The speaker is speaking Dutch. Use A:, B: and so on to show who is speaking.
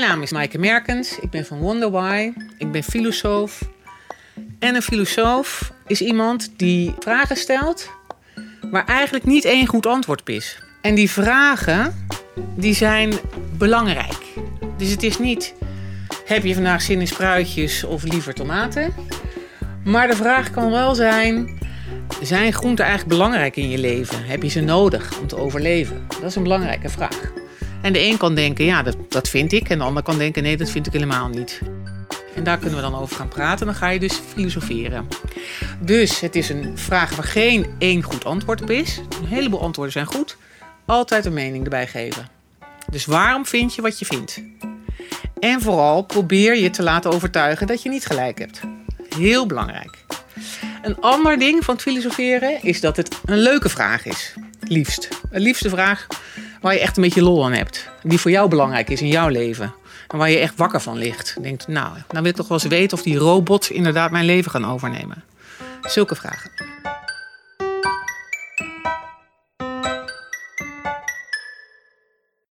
A: naam is Maaike Merkens. Ik ben van Wonder Why. Ik ben filosoof. En een filosoof is iemand die vragen stelt waar eigenlijk niet één goed antwoord op is. En die vragen die zijn belangrijk. Dus het is niet heb je vandaag zin in spruitjes of liever tomaten? Maar de vraag kan wel zijn zijn groenten eigenlijk belangrijk in je leven? Heb je ze nodig om te overleven? Dat is een belangrijke vraag. En de een kan denken, ja, dat, dat vind ik. En de ander kan denken, nee, dat vind ik helemaal niet. En daar kunnen we dan over gaan praten. Dan ga je dus filosoferen. Dus het is een vraag waar geen één goed antwoord op is. Een heleboel antwoorden zijn goed. Altijd een mening erbij geven. Dus waarom vind je wat je vindt? En vooral probeer je te laten overtuigen dat je niet gelijk hebt. Heel belangrijk. Een ander ding van het filosoferen is dat het een leuke vraag is. Liefst. Een liefste vraag waar je echt een beetje lol aan hebt. Die voor jou belangrijk is in jouw leven. En waar je echt wakker van ligt. Denkt, nou, dan wil ik toch wel eens weten of die robots inderdaad mijn leven gaan overnemen. Zulke vragen.